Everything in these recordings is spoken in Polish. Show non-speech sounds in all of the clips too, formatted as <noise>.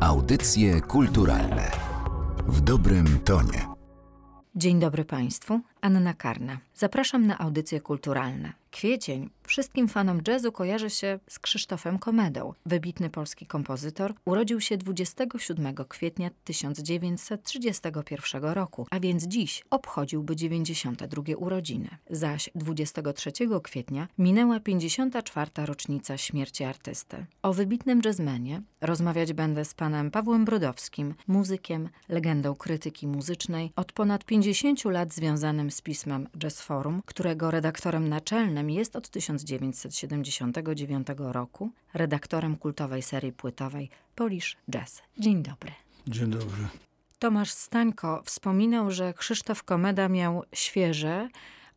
Audycje kulturalne w dobrym tonie. Dzień dobry Państwu, Anna Karna. Zapraszam na audycje kulturalne. Kwiecień wszystkim fanom jazzu kojarzy się z Krzysztofem Komedą. Wybitny polski kompozytor urodził się 27 kwietnia 1931 roku, a więc dziś obchodziłby 92 urodziny. Zaś 23 kwietnia minęła 54. rocznica śmierci artysty. O wybitnym jazzmenie rozmawiać będę z panem Pawłem Brodowskim, muzykiem, legendą krytyki muzycznej, od ponad 50 lat związanym z pismem Jazz Forum, którego redaktorem naczelnym jest od 1979 roku, redaktorem kultowej serii płytowej Polish Jazz. Dzień dobry. Dzień dobry. Tomasz Stańko wspominał, że Krzysztof Komeda miał świeże,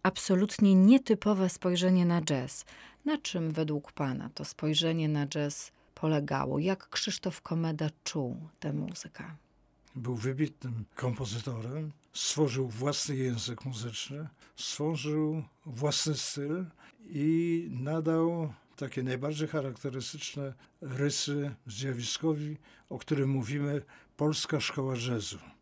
absolutnie nietypowe spojrzenie na jazz. Na czym według pana to spojrzenie na jazz polegało? Jak Krzysztof Komeda czuł tę muzykę? Był wybitnym kompozytorem, stworzył własny język muzyczny, stworzył własny styl i nadał takie najbardziej charakterystyczne rysy zjawiskowi, o którym mówimy, polska szkoła jazzu.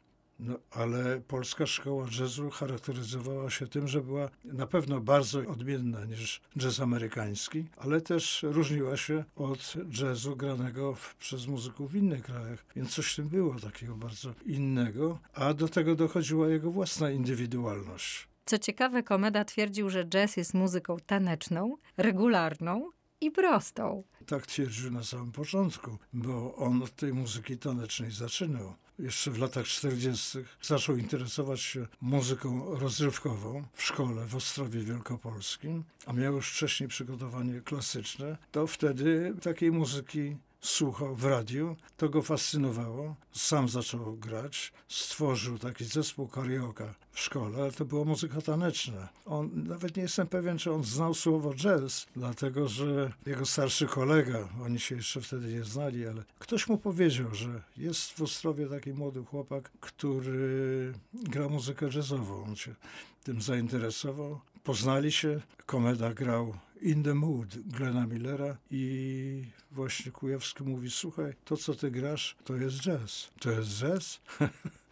No, ale polska szkoła jazzu charakteryzowała się tym, że była na pewno bardzo odmienna niż jazz amerykański, ale też różniła się od jazzu granego przez muzyków w innych krajach. Więc coś w tym było takiego bardzo innego, a do tego dochodziła jego własna indywidualność. Co ciekawe, Komeda twierdził, że jazz jest muzyką taneczną, regularną i prostą. Tak twierdził na samym początku, bo on od tej muzyki tanecznej zaczynał. Jeszcze w latach 40. zaczął interesować się muzyką rozrywkową w szkole w Ostrowie Wielkopolskim, a miał już wcześniej przygotowanie klasyczne. To wtedy takiej muzyki słuchał w radiu, to go fascynowało. Sam zaczął grać, stworzył taki zespół karaoke w szkole, ale to była muzyka taneczna. On, nawet nie jestem pewien, czy on znał słowo jazz, dlatego że jego starszy kolega, oni się jeszcze wtedy nie znali, ale ktoś mu powiedział, że jest w Ostrowie taki młody chłopak, który gra muzykę jazzową. On się tym zainteresował. Poznali się, Komeda grał In the Mood Glena Millera i właśnie Kujawski mówi, słuchaj, to co ty grasz, to jest jazz. To jest jazz? <laughs>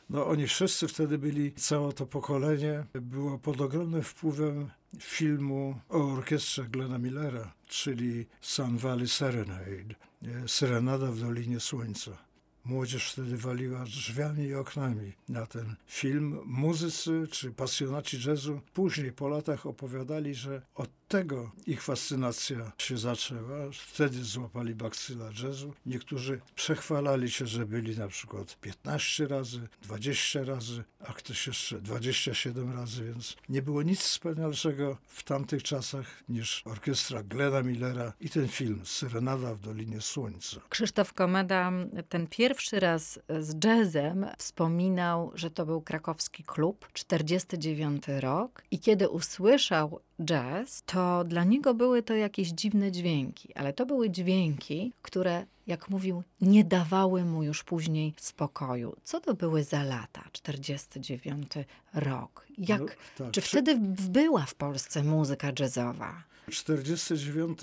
No oni wszyscy wtedy byli, całe to pokolenie było pod ogromnym wpływem filmu o orkiestrze Glena Millera, czyli Sun Valley Serenade, Serenada w Dolinie Słońca. Młodzież wtedy waliła drzwiami i oknami na ten film. Muzycy czy pasjonaci jazzu później po latach opowiadali, że od tego ich fascynacja się zaczęła. Wtedy złapali bakcyla jazzu. Niektórzy przechwalali się, że byli na przykład 15 razy, 20 razy, a ktoś jeszcze 27 razy, więc nie było nic wspanialszego w tamtych czasach niż orkiestra Glena Millera i ten film Serenada w Dolinie Słońca. Krzysztof Komeda ten pierwszy raz z jazzem wspominał, że to był krakowski klub, 49 rok. I kiedy usłyszał jazz, to dla niego były to jakieś dziwne dźwięki, ale to były dźwięki, które, jak mówił, nie dawały mu już później spokoju. Co to były za lata? 49 rok. Jak, no, tak. Czy wtedy była w Polsce muzyka jazzowa? 49,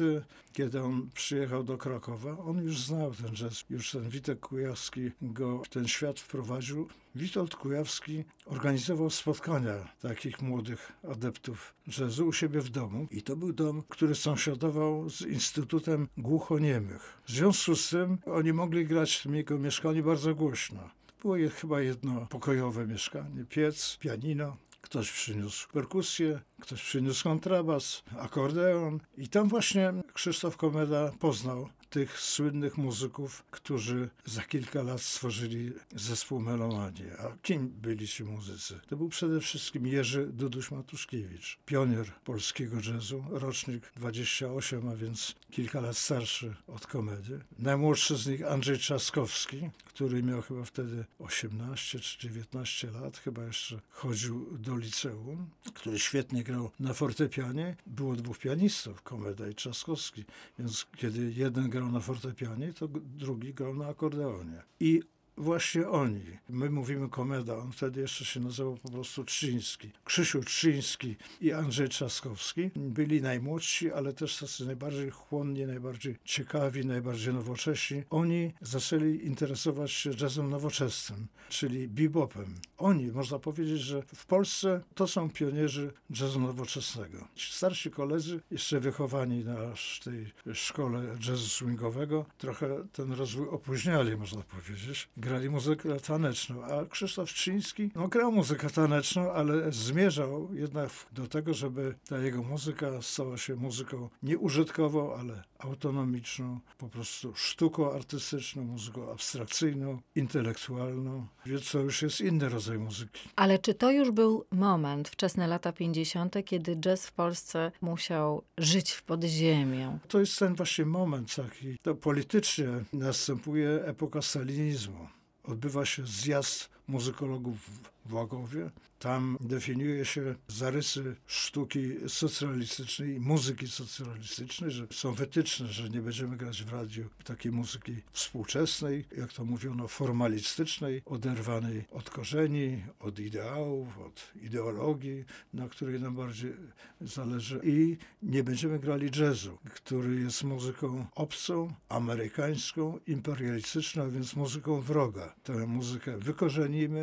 kiedy on przyjechał do Krakowa, on już znał ten jazz. Już ten Witek Kujawski go w ten świat wprowadził. Witold Kujawski organizował spotkania takich młodych adeptów jazzu u siebie w domu. I to był dom, który sąsiadował z Instytutem Głuchoniemych. W związku z tym oni mogli grać w jego mieszkaniu bardzo głośno. Było chyba jedno pokojowe mieszkanie, piec, pianino, Ktoś przyniósł perkusję, ktoś przyniósł kontrabas, akordeon i tam właśnie Krzysztof Komeda poznał tych słynnych muzyków, którzy za kilka lat stworzyli zespół Melomanie. A kim byli ci muzycy? To był przede wszystkim Jerzy Duduś Matuszkiewicz, pionier polskiego jazzu, rocznik 28, a więc kilka lat starszy od komedy. Najmłodszy z nich Andrzej Trzaskowski, który miał chyba wtedy 18 czy 19 lat, chyba jeszcze chodził do liceum, który świetnie grał na fortepianie. Było dwóch pianistów, Komeda i Trzaskowski, więc kiedy jeden grał na fortepianie, to drugi grał na akordeonie. I właśnie oni. My mówimy Komeda, on wtedy jeszcze się nazywał po prostu Trzyński. Krzysiu Trzyński i Andrzej Trzaskowski byli najmłodsi, ale też tacy najbardziej chłonni, najbardziej ciekawi, najbardziej nowocześni. Oni zaczęli interesować się jazzem nowoczesnym, czyli bebopem. Oni, można powiedzieć, że w Polsce to są pionierzy jazzu nowoczesnego. Ci starsi koledzy, jeszcze wychowani na tej szkole jazzu swingowego, trochę ten rozwój opóźniali, można powiedzieć. Grali muzykę taneczną, a Krzysztof Trzyński no, grał muzykę taneczną, ale zmierzał jednak do tego, żeby ta jego muzyka stała się muzyką nieużytkową, ale autonomiczną, po prostu sztuką artystyczną, muzyką abstrakcyjną, intelektualną, więc to już jest inny rodzaj muzyki. Ale czy to już był moment, wczesne lata 50., kiedy jazz w Polsce musiał żyć w podziemiu? To jest ten właśnie moment taki. To politycznie następuje epoka stalinizmu. Odbywa się zjazd muzykologów w Łagowie. Tam definiuje się zarysy sztuki socjalistycznej muzyki socjalistycznej, że są wytyczne, że nie będziemy grać w radiu takiej muzyki współczesnej, jak to mówiono, formalistycznej, oderwanej od korzeni, od ideałów, od ideologii, na której nam bardziej zależy. I nie będziemy grali jazzu, który jest muzyką obcą, amerykańską, imperialistyczną, a więc muzyką wroga. Tę muzykę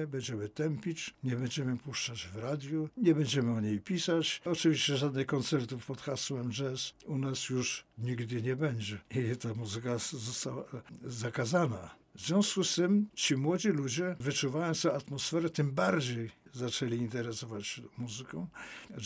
będziemy tępić, nie będziemy puszczać w radiu, nie będziemy o niej pisać. Oczywiście żadnych koncertów pod hasłem jazz u nas już nigdy nie będzie. I ta muzyka została zakazana. W związku z tym ci młodzi ludzie, wyczuwając tę atmosferę, tym bardziej zaczęli interesować się muzyką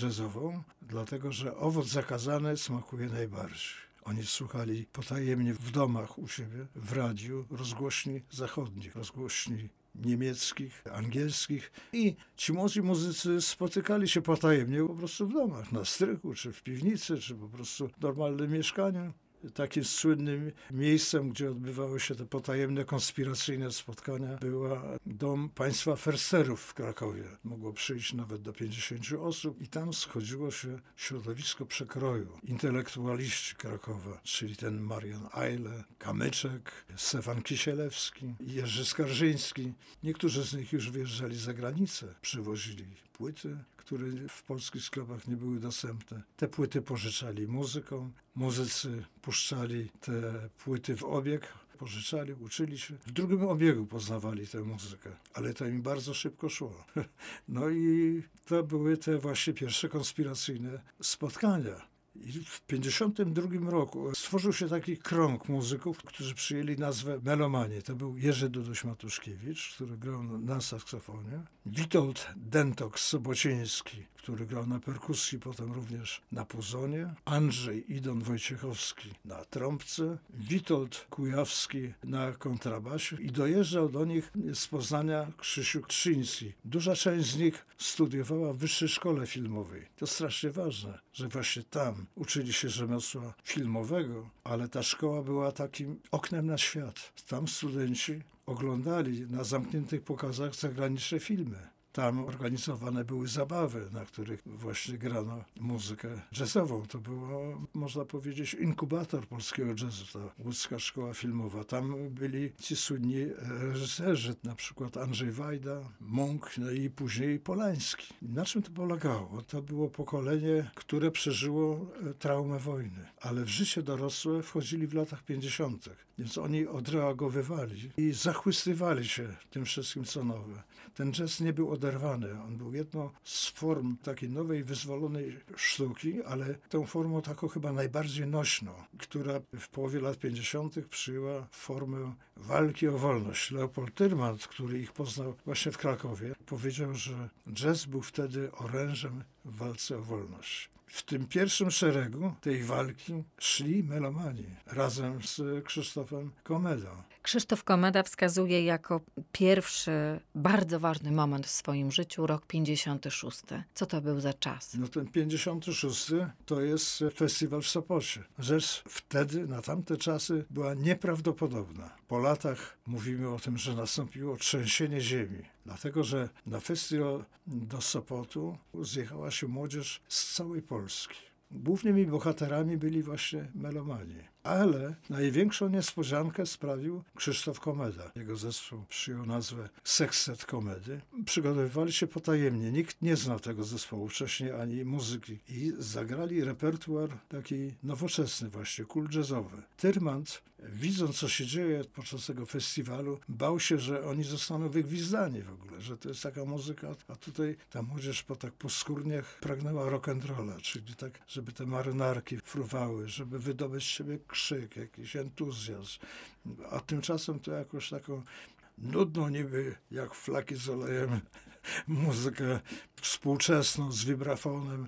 jazzową, dlatego że owoc zakazany smakuje najbardziej. Oni słuchali potajemnie w domach u siebie, w radiu, rozgłośni zachodnich, rozgłośni niemieckich, angielskich. I ci młodzi muzycy spotykali się potajemnie po prostu w domach, na strychu, czy w piwnicy, czy po prostu w normalnym mieszkaniu takim słynnym miejscem, gdzie odbywały się te potajemne, konspiracyjne spotkania, była dom państwa Ferserów w Krakowie. Mogło przyjść nawet do 50 osób i tam schodziło się środowisko przekroju. Intelektualiści Krakowa, czyli ten Marian Eile, Kamyczek, Stefan Kisielewski, Jerzy Skarżyński. Niektórzy z nich już wyjeżdżali za granicę, przywozili płyty, które w polskich sklepach nie były dostępne. Te płyty pożyczali muzykom, muzycy puszczali te płyty w obieg, pożyczali, uczyli się. W drugim obiegu poznawali tę muzykę, ale to im bardzo szybko szło. <laughs> No i to były te właśnie pierwsze konspiracyjne spotkania. I w 1952 roku stworzył się taki krąg muzyków, którzy przyjęli nazwę Melomanie. To był Jerzy Duduś-Matuszkiewicz, który grał na saksofonie, Witold Dentok-Sobociński, który grał na perkusji, potem również na puzonie, Andrzej Idon Wojciechowski na trąbce, Witold Kujawski na kontrabasie i dojeżdżał do nich z Poznania Krzysiu Krzyński. Duża część z nich studiowała w Wyższej Szkole Filmowej. To strasznie ważne, że właśnie tam uczyli się rzemiosła filmowego, ale ta szkoła była takim oknem na świat. Tam studenci oglądali na zamkniętych pokazach zagraniczne filmy. Tam organizowane były zabawy, na których właśnie grano muzykę jazzową. To było, można powiedzieć, inkubator polskiego jazzu, ta łódzka szkoła filmowa. Tam byli ci słynni reżyserzy, na przykład Andrzej Wajda, Munk, no i później Polański. Na czym to polegało? To było pokolenie, które przeżyło e, traumę wojny, ale w życie dorosłe wchodzili w latach 50., więc oni odreagowywali i zachwystywali się tym wszystkim, co nowe. Ten jazz nie był oderwany. On był jedną z form takiej nowej, wyzwolonej sztuki, ale tą formą taką chyba najbardziej nośną, która w połowie lat 50. przyjęła formę walki o wolność. Leopold Tyrmand, który ich poznał właśnie w Krakowie, powiedział, że jazz był wtedy orężem w walce o wolność. W tym pierwszym szeregu tej walki szli melomani razem z Krzysztofem Komedą. Krzysztof Komeda wskazuje jako pierwszy bardzo ważny moment w swoim życiu rok 56. Co to był za czas? No ten 56 to jest festiwal w Sopocie. Rzecz wtedy, na tamte czasy, była nieprawdopodobna. Po latach mówimy o tym, że nastąpiło trzęsienie ziemi. Dlatego, że na festiwal do Sopotu zjechała się młodzież z całej Polski. Głównymi bohaterami byli właśnie melomani. Ale największą niespodziankę sprawił Krzysztof Komeda. Jego zespół przyjął nazwę Sextet Komedy. Przygotowywali się potajemnie. Nikt nie znał tego zespołu wcześniej, ani muzyki. I zagrali repertuar taki nowoczesny właśnie, cool jazzowy. Tyrmand widząc, co się dzieje podczas tego festiwalu, bał się, że oni zostaną wygwizdani w ogóle, że to jest taka muzyka, a tutaj ta młodzież po tak po skórniach pragnęła rock'n'rolla, czyli tak, żeby te marynarki fruwały, żeby wydobyć z siebie krzyk, jakiś entuzjazm. A tymczasem to jakoś taką nudną niby, jak flaki z olejem, muzykę współczesną z vibrafonem,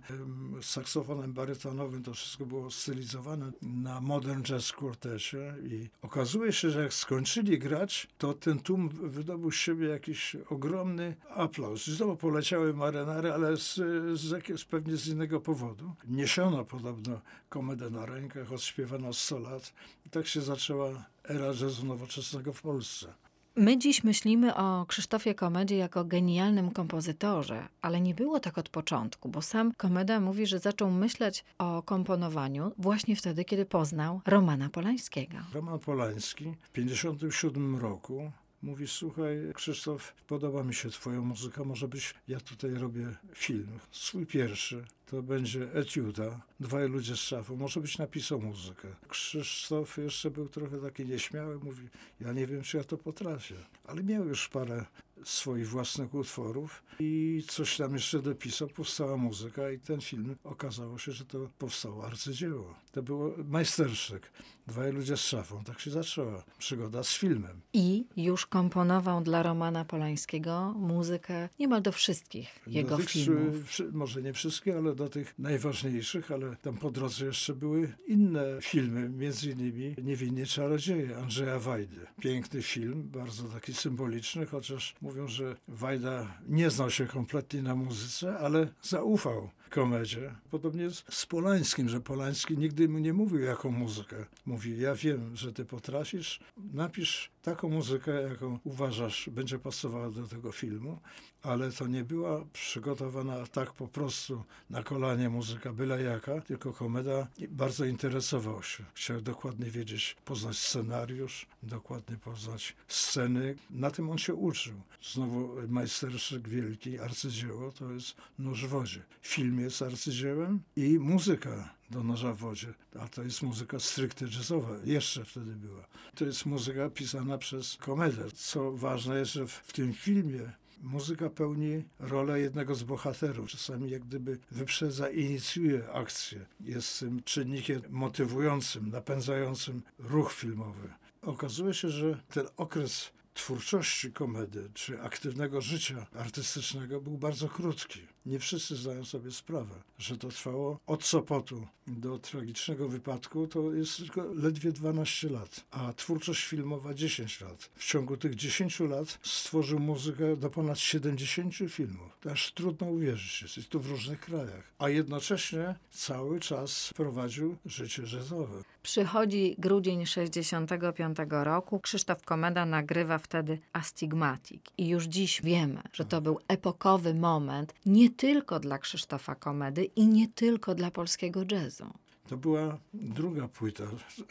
z saksofonem barytonowym. To wszystko było stylizowane na modern jazz quartecie i okazuje się, że jak skończyli grać, to ten tłum wydobył z siebie jakiś ogromny aplauz. Znowu poleciały marynary, ale z, z, z pewnie z innego powodu. Niesiono podobno komedę na rękach, odśpiewano 100 lat i tak się zaczęła era jazzu nowoczesnego w Polsce. My dziś myślimy o Krzysztofie Komedzie jako genialnym kompozytorze, ale nie było tak od początku, bo sam Komeda mówi, że zaczął myśleć o komponowaniu właśnie wtedy, kiedy poznał Romana Polańskiego. Roman Polański w 1957 roku mówi, słuchaj Krzysztof, podoba mi się twoja muzyka, może być, ja tutaj robię film, swój pierwszy, to będzie etiuda, dwaj ludzie z szafą, może być napisał muzykę. Krzysztof jeszcze był trochę taki nieśmiały, mówi, ja nie wiem, czy ja to potrafię, ale miał już parę swoich własnych utworów i coś tam jeszcze dopisał, powstała muzyka i ten film okazało się, że to powstało arcydzieło. To było majstersztyk. Dwaj ludzie z szafą. Tak się zaczęła przygoda z filmem. I już komponował dla Romana Polańskiego muzykę niemal do wszystkich jego do tych, filmów. Może nie wszystkie, ale do tych najważniejszych, ale tam po drodze jeszcze były inne filmy, między innymi Niewinnie Czarodzieje Andrzeja Wajdy. Piękny film, bardzo taki symboliczny, chociaż mówią, że Wajda nie znał się kompletnie na muzyce, ale zaufał komedzie. Podobnie z Polańskim, że Polański nigdy mu nie mówił, jaką muzykę. Mówi, ja wiem, że ty potrafisz, napisz taką muzykę, jaką uważasz będzie pasowała do tego filmu, ale to nie była przygotowana tak po prostu na kolanie muzyka byle jaka, tylko komeda bardzo interesował się. Chciał dokładnie wiedzieć, poznać scenariusz, dokładnie poznać sceny. Na tym on się uczył. Znowu majsterszyk wielki, arcydzieło, to jest Nóż w wodzie. Film jest arcydziełem i muzyka do noża w wodzie. A to jest muzyka stricte jazzowa. Jeszcze wtedy była. To jest muzyka pisana przez komedę. Co ważne jest, że w, tym filmie muzyka pełni rolę jednego z bohaterów. Czasami jak gdyby wyprzedza, inicjuje akcję. Jest tym czynnikiem motywującym, napędzającym ruch filmowy. Okazuje się, że ten okres twórczości komedy czy aktywnego życia artystycznego był bardzo krótki. Nie wszyscy zdają sobie sprawę, że to trwało od Sopotu do tragicznego wypadku, to jest tylko ledwie 12 lat, a twórczość filmowa 10 lat. W ciągu tych 10 lat stworzył muzykę do ponad 70 filmów. To aż trudno uwierzyć, jest to w różnych krajach. A jednocześnie cały czas prowadził życie jazzowe. Przychodzi grudzień 65 roku, Krzysztof Komeda nagrywa wtedy Astigmatic i już dziś wiemy, że to był epokowy moment, nie tylko dla Krzysztofa Komedy i nie tylko dla polskiego jazzu. To była druga płyta.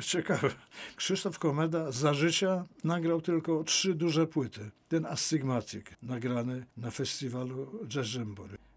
Ciekawe. Krzysztof Komeda za życia nagrał tylko trzy duże płyty. Ten Astigmatic, nagrany na festiwalu Jazz.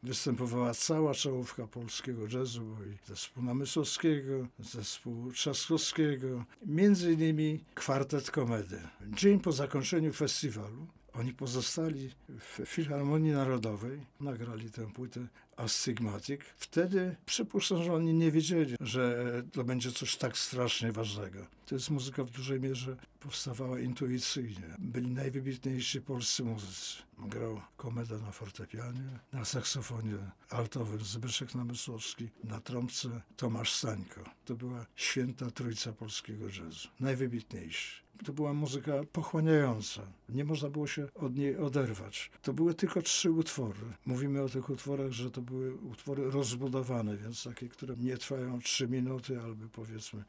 Występowała cała czołówka polskiego jazzu, bo i zespół Namysłowskiego, zespół Trzaskowskiego, między innymi kwartet komedy. Dzień po zakończeniu festiwalu oni pozostali w Filharmonii Narodowej, nagrali tę płytę Astigmatic. Wtedy przypuszczam, że oni nie wiedzieli, że to będzie coś tak strasznie ważnego. To jest muzyka w dużej mierze powstawała intuicyjnie. Byli najwybitniejsi polscy muzycy. Grał komeda na fortepianie, na saksofonie altowym Zbyszek Namysłowski, na trąbce Tomasz Stańko. To była święta trójca polskiego jazzu. Najwybitniejsi. To była muzyka pochłaniająca. Nie można było się od niej oderwać. To były tylko trzy utwory. Mówimy o tych utworach, że to były utwory rozbudowane, więc takie, które nie trwają trzy minuty albo powiedzmy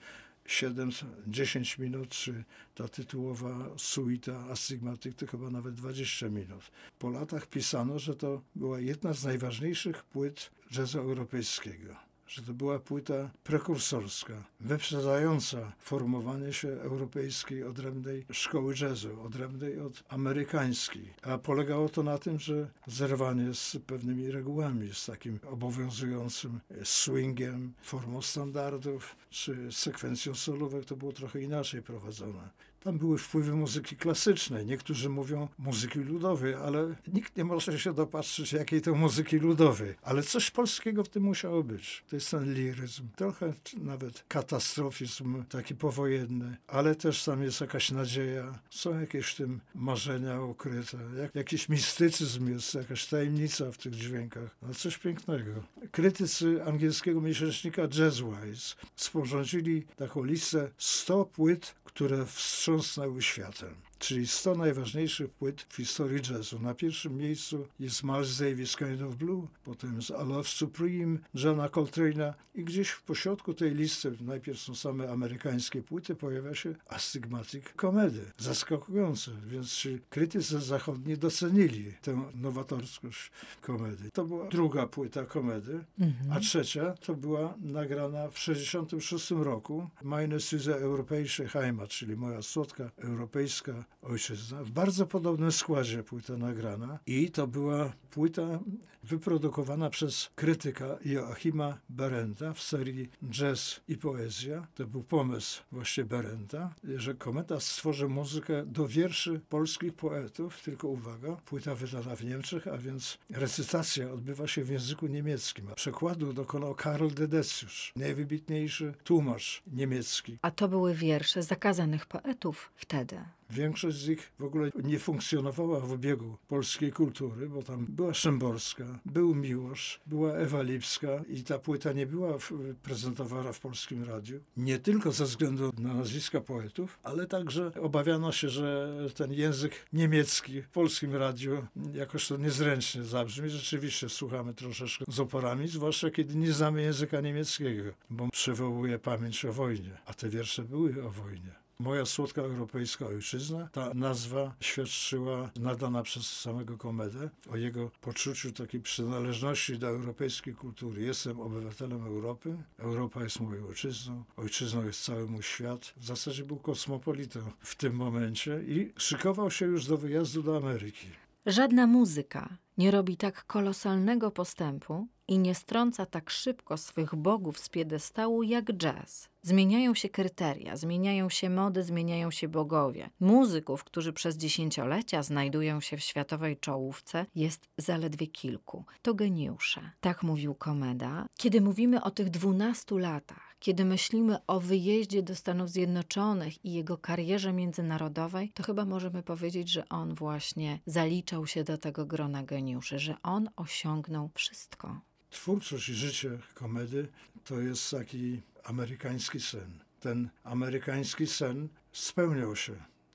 7-10 minut, czy ta tytułowa suita Astigmatic to chyba nawet 20 minut. Po latach pisano, że to była jedna z najważniejszych płyt jazzu europejskiego. Że to była płyta prekursorska, wyprzedzająca formowanie się europejskiej odrębnej szkoły jazzu, odrębnej od amerykańskiej. A polegało to na tym, że zerwanie z pewnymi regułami, z takim obowiązującym swingiem, formą standardów czy sekwencją solówek, to było trochę inaczej prowadzone. Tam były wpływy muzyki klasycznej. Niektórzy mówią muzyki ludowej, ale nikt nie może się dopatrzyć jakiej to muzyki ludowej. Ale coś polskiego w tym musiało być. To jest ten liryzm, trochę nawet katastrofizm taki powojenny, ale też tam jest jakaś nadzieja. Są jakieś w tym marzenia ukryte. Jak, jakiś mistycyzm jest, jakaś tajemnica w tych dźwiękach. No coś pięknego. Krytycy angielskiego miesięcznika Jazzwise sporządzili taką listę 100 płyt, które wstrząsnęły światem czyli 100 najważniejszych płyt w historii jazzu. Na pierwszym miejscu jest Miles Davis Kind of Blue, potem jest I Love Supreme, Johna Coltrane'a i gdzieś w pośrodku tej listy, najpierw są same amerykańskie płyty, pojawia się Astigmatic Comedy. Zaskakujące, więc krytycy zachodni docenili tę nowatorskość komedy. To była druga płyta komedy, mhm. a trzecia to była nagrana w 1966 roku Meine Süße Europäische Heimat, czyli moja słodka europejska ojczyzna w bardzo podobnym składzie płyta nagrana i to była płyta wyprodukowana przez krytyka Joachima Berenda w serii Jazz i Poezja. To był pomysł właśnie Berenda, że kometa stworzy muzykę do wierszy polskich poetów, tylko uwaga, płyta wydana w Niemczech, a więc recytacja odbywa się w języku niemieckim. A przekładu dokonał Karl Dedecius, najwybitniejszy tłumacz niemiecki. A to były wiersze zakazanych poetów wtedy. Większość z nich w ogóle nie funkcjonowała w obiegu polskiej kultury, bo tam była Szymborska, był Miłosz, była Ewa Lipska i ta płyta nie była prezentowana w polskim radiu. Nie tylko ze względu na nazwiska poetów, ale także obawiano się, że ten język niemiecki w polskim radiu jakoś to niezręcznie zabrzmi. Rzeczywiście słuchamy troszeczkę z oporami, zwłaszcza kiedy nie znamy języka niemieckiego, bo przywołuje pamięć o wojnie, a te wiersze były o wojnie. Moja słodka europejska ojczyzna. Ta nazwa świadczyła, nadana przez samego Komedę, o jego poczuciu takiej przynależności do europejskiej kultury. Jestem obywatelem Europy, Europa jest moją ojczyzną, ojczyzną jest cały mój świat. W zasadzie był kosmopolitą w tym momencie i szykował się już do wyjazdu do Ameryki. Żadna muzyka nie robi tak kolosalnego postępu i nie strąca tak szybko swych bogów z piedestału jak jazz. Zmieniają się kryteria, zmieniają się mody, zmieniają się bogowie. Muzyków, którzy przez dziesięciolecia znajdują się w światowej czołówce, jest zaledwie kilku. To geniusze. Tak mówił Komeda. Kiedy mówimy o tych dwunastu latach, kiedy myślimy o wyjeździe do Stanów Zjednoczonych i jego karierze międzynarodowej, to chyba możemy powiedzieć, że on właśnie zaliczał się do tego grona geniuszy, że on osiągnął wszystko. Twórczość i życie komedy to jest taki amerykański sen. Ten amerykański sen spełniał się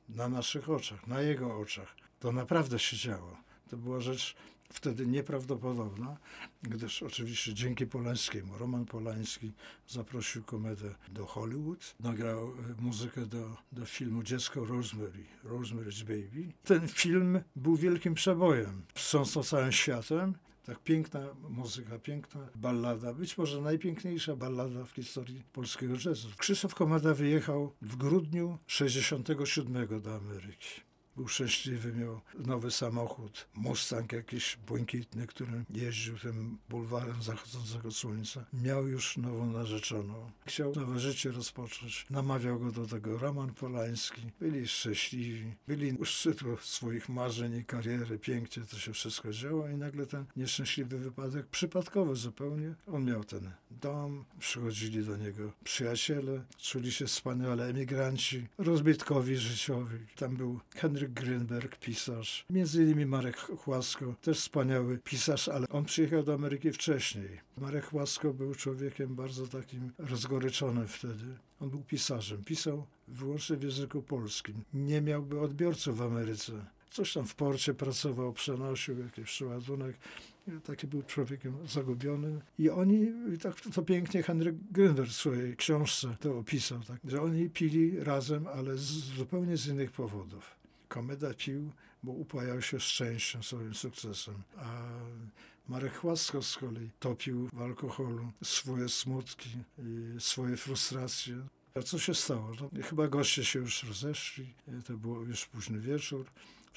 na naszych oczach, na jego oczach. To naprawdę się działo. To była rzecz wtedy nieprawdopodobna, gdyż oczywiście dzięki Polańskiemu, Roman Polański zaprosił komedę do Hollywood, nagrał e, muzykę do, do filmu Dziecko Rosemary, Rosemary's Baby. Ten film był wielkim przebojem, wstrząsnął całym światem tak piękna muzyka, piękna ballada, być może najpiękniejsza ballada w historii polskiego jazzu. Krzysztof Komada wyjechał w grudniu 67 do Ameryki. Był szczęśliwy, miał nowy samochód, Mustang jakiś błękitny, którym jeździł tym bulwarem zachodzącego słońca. Miał już nową narzeczoną. Chciał nowe życie rozpocząć. Namawiał go do tego Roman Polański. Byli szczęśliwi, byli u szczytu swoich marzeń i kariery. Pięknie to się wszystko działo i nagle ten nieszczęśliwy wypadek, przypadkowy zupełnie, on miał ten dom, przychodzili do niego przyjaciele, czuli się wspaniale emigranci, rozbitkowi życiowi. Tam był Henry Grünberg, pisarz. Między innymi Marek Chłasko, też wspaniały pisarz, ale on przyjechał do Ameryki wcześniej. Marek Chłasko był człowiekiem bardzo takim rozgoryczonym wtedy. On był pisarzem, pisał wyłącznie w języku polskim. Nie miałby odbiorców w Ameryce. Coś tam w porcie pracował, przenosił jakiś przeładunek. Taki był człowiekiem zagubionym. I oni, tak to pięknie Henryk Grünberg w swojej książce to opisał, tak, że oni pili razem, ale z, zupełnie z innych powodów. Komeda pił, bo upajał się szczęściem, swoim sukcesem. A Marek Chłasko z kolei topił w alkoholu swoje smutki, swoje frustracje. A co się stało? No, chyba goście się już rozeszli, to było już późny wieczór.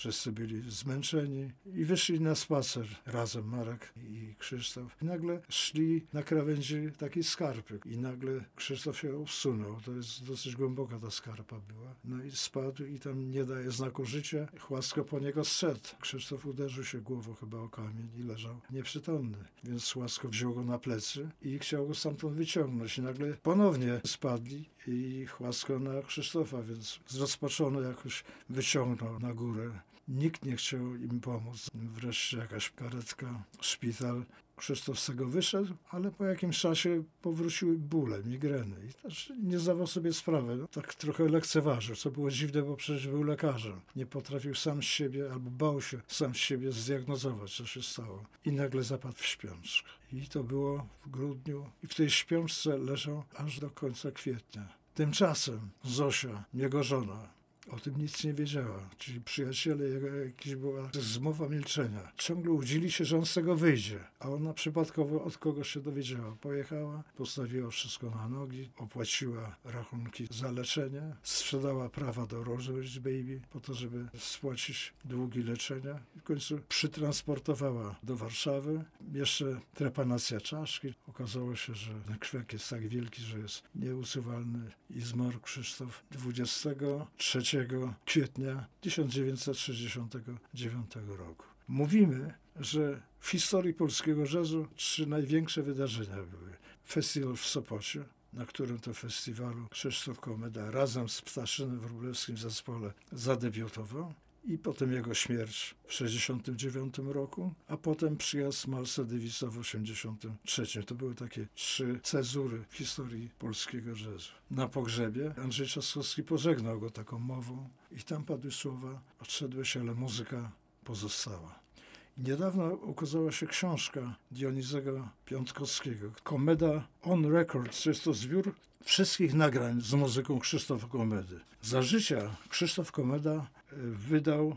Wszyscy byli zmęczeni i wyszli na spacer razem, Marek i Krzysztof. I nagle szli na krawędzi takiej skarpy i nagle Krzysztof się obsunął. To jest dosyć głęboka ta skarpa była. No i spadł i tam nie daje znaku życia. Chłasko po niego zszedł. Krzysztof uderzył się głową chyba o kamień i leżał nieprzytomny. Więc Chłasko wziął go na plecy i chciał go stamtąd wyciągnąć. I nagle ponownie spadli i Chłasko na Krzysztofa, więc zrozpaczony jakoś wyciągnął na górę Nikt nie chciał im pomóc. Wreszcie jakaś karetka, szpital. Krzysztof z tego wyszedł, ale po jakimś czasie powróciły bóle, migreny i też nie zdawał sobie sprawy. No, tak trochę lekceważył, co było dziwne, bo przecież był lekarzem. Nie potrafił sam siebie albo bał się sam siebie zdiagnozować, co się stało. I nagle zapadł w śpiączkę. I to było w grudniu i w tej śpiączce leżał aż do końca kwietnia. Tymczasem Zosia, jego żona, o tym nic nie wiedziała. Czyli przyjaciele, jakaś była zmowa milczenia. Ciągle łudzili się, że on z tego wyjdzie, a ona przypadkowo od kogoś się dowiedziała. Pojechała, postawiła wszystko na nogi, opłaciła rachunki za leczenie, sprzedała prawa do Rosewich Baby po to, żeby spłacić długi leczenia. W końcu przytransportowała do Warszawy. Jeszcze trepanacja czaszki. Okazało się, że ten jest tak wielki, że jest nieusuwalny i zmarł Krzysztof 23 kwietnia 1969 roku. Mówimy, że w historii polskiego jazzu trzy największe wydarzenia były. Festiwal w Sopocie, na którym to festiwalu Krzysztof Komeda razem z Ptaszynem Wróblewskim w zespole zadebiutował i potem jego śmierć w 1969 roku, a potem przyjazd Malsa Davisa w 1983. To były takie trzy cezury w historii polskiego jazzu. Na pogrzebie Andrzej Trzaskowski pożegnał go taką mową i tam padły słowa odszedłeś, ale muzyka pozostała. Niedawno ukazała się książka Dionizego Piątkowskiego, Komeda on Records. Jest to zbiór wszystkich nagrań z muzyką Krzysztofa Komedy. Za życia Krzysztof Komeda e, wydał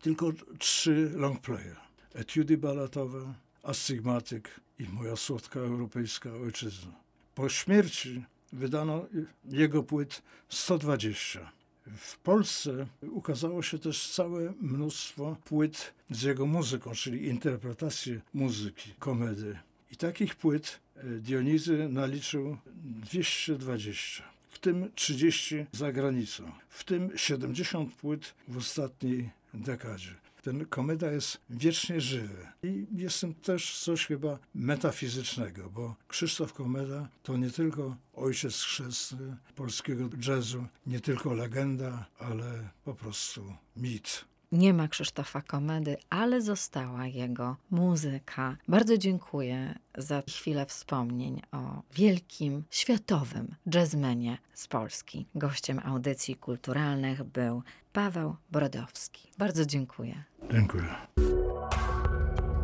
tylko trzy longplaye. Etiudy balatowe, Astygmatyk i Moja słodka europejska ojczyzna. Po śmierci wydano jego płyt 120. W Polsce ukazało się też całe mnóstwo płyt z jego muzyką, czyli interpretacje muzyki, komedy. I takich płyt e, Dionizy naliczył 220, w tym 30 za granicą, w tym 70 płyt w ostatniej dekadzie. Ten komeda jest wiecznie żywy. I jest tym też coś chyba metafizycznego, bo Krzysztof Komeda to nie tylko ojciec chrzestny polskiego jazzu, nie tylko legenda, ale po prostu mit. Nie ma Krzysztofa Komedy, ale została jego muzyka. Bardzo dziękuję za chwilę wspomnień o wielkim, światowym jazzmenie z Polski. Gościem audycji kulturalnych był Paweł Brodowski. Bardzo dziękuję. Dziękuję.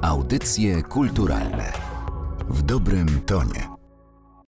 Audycje kulturalne w dobrym tonie.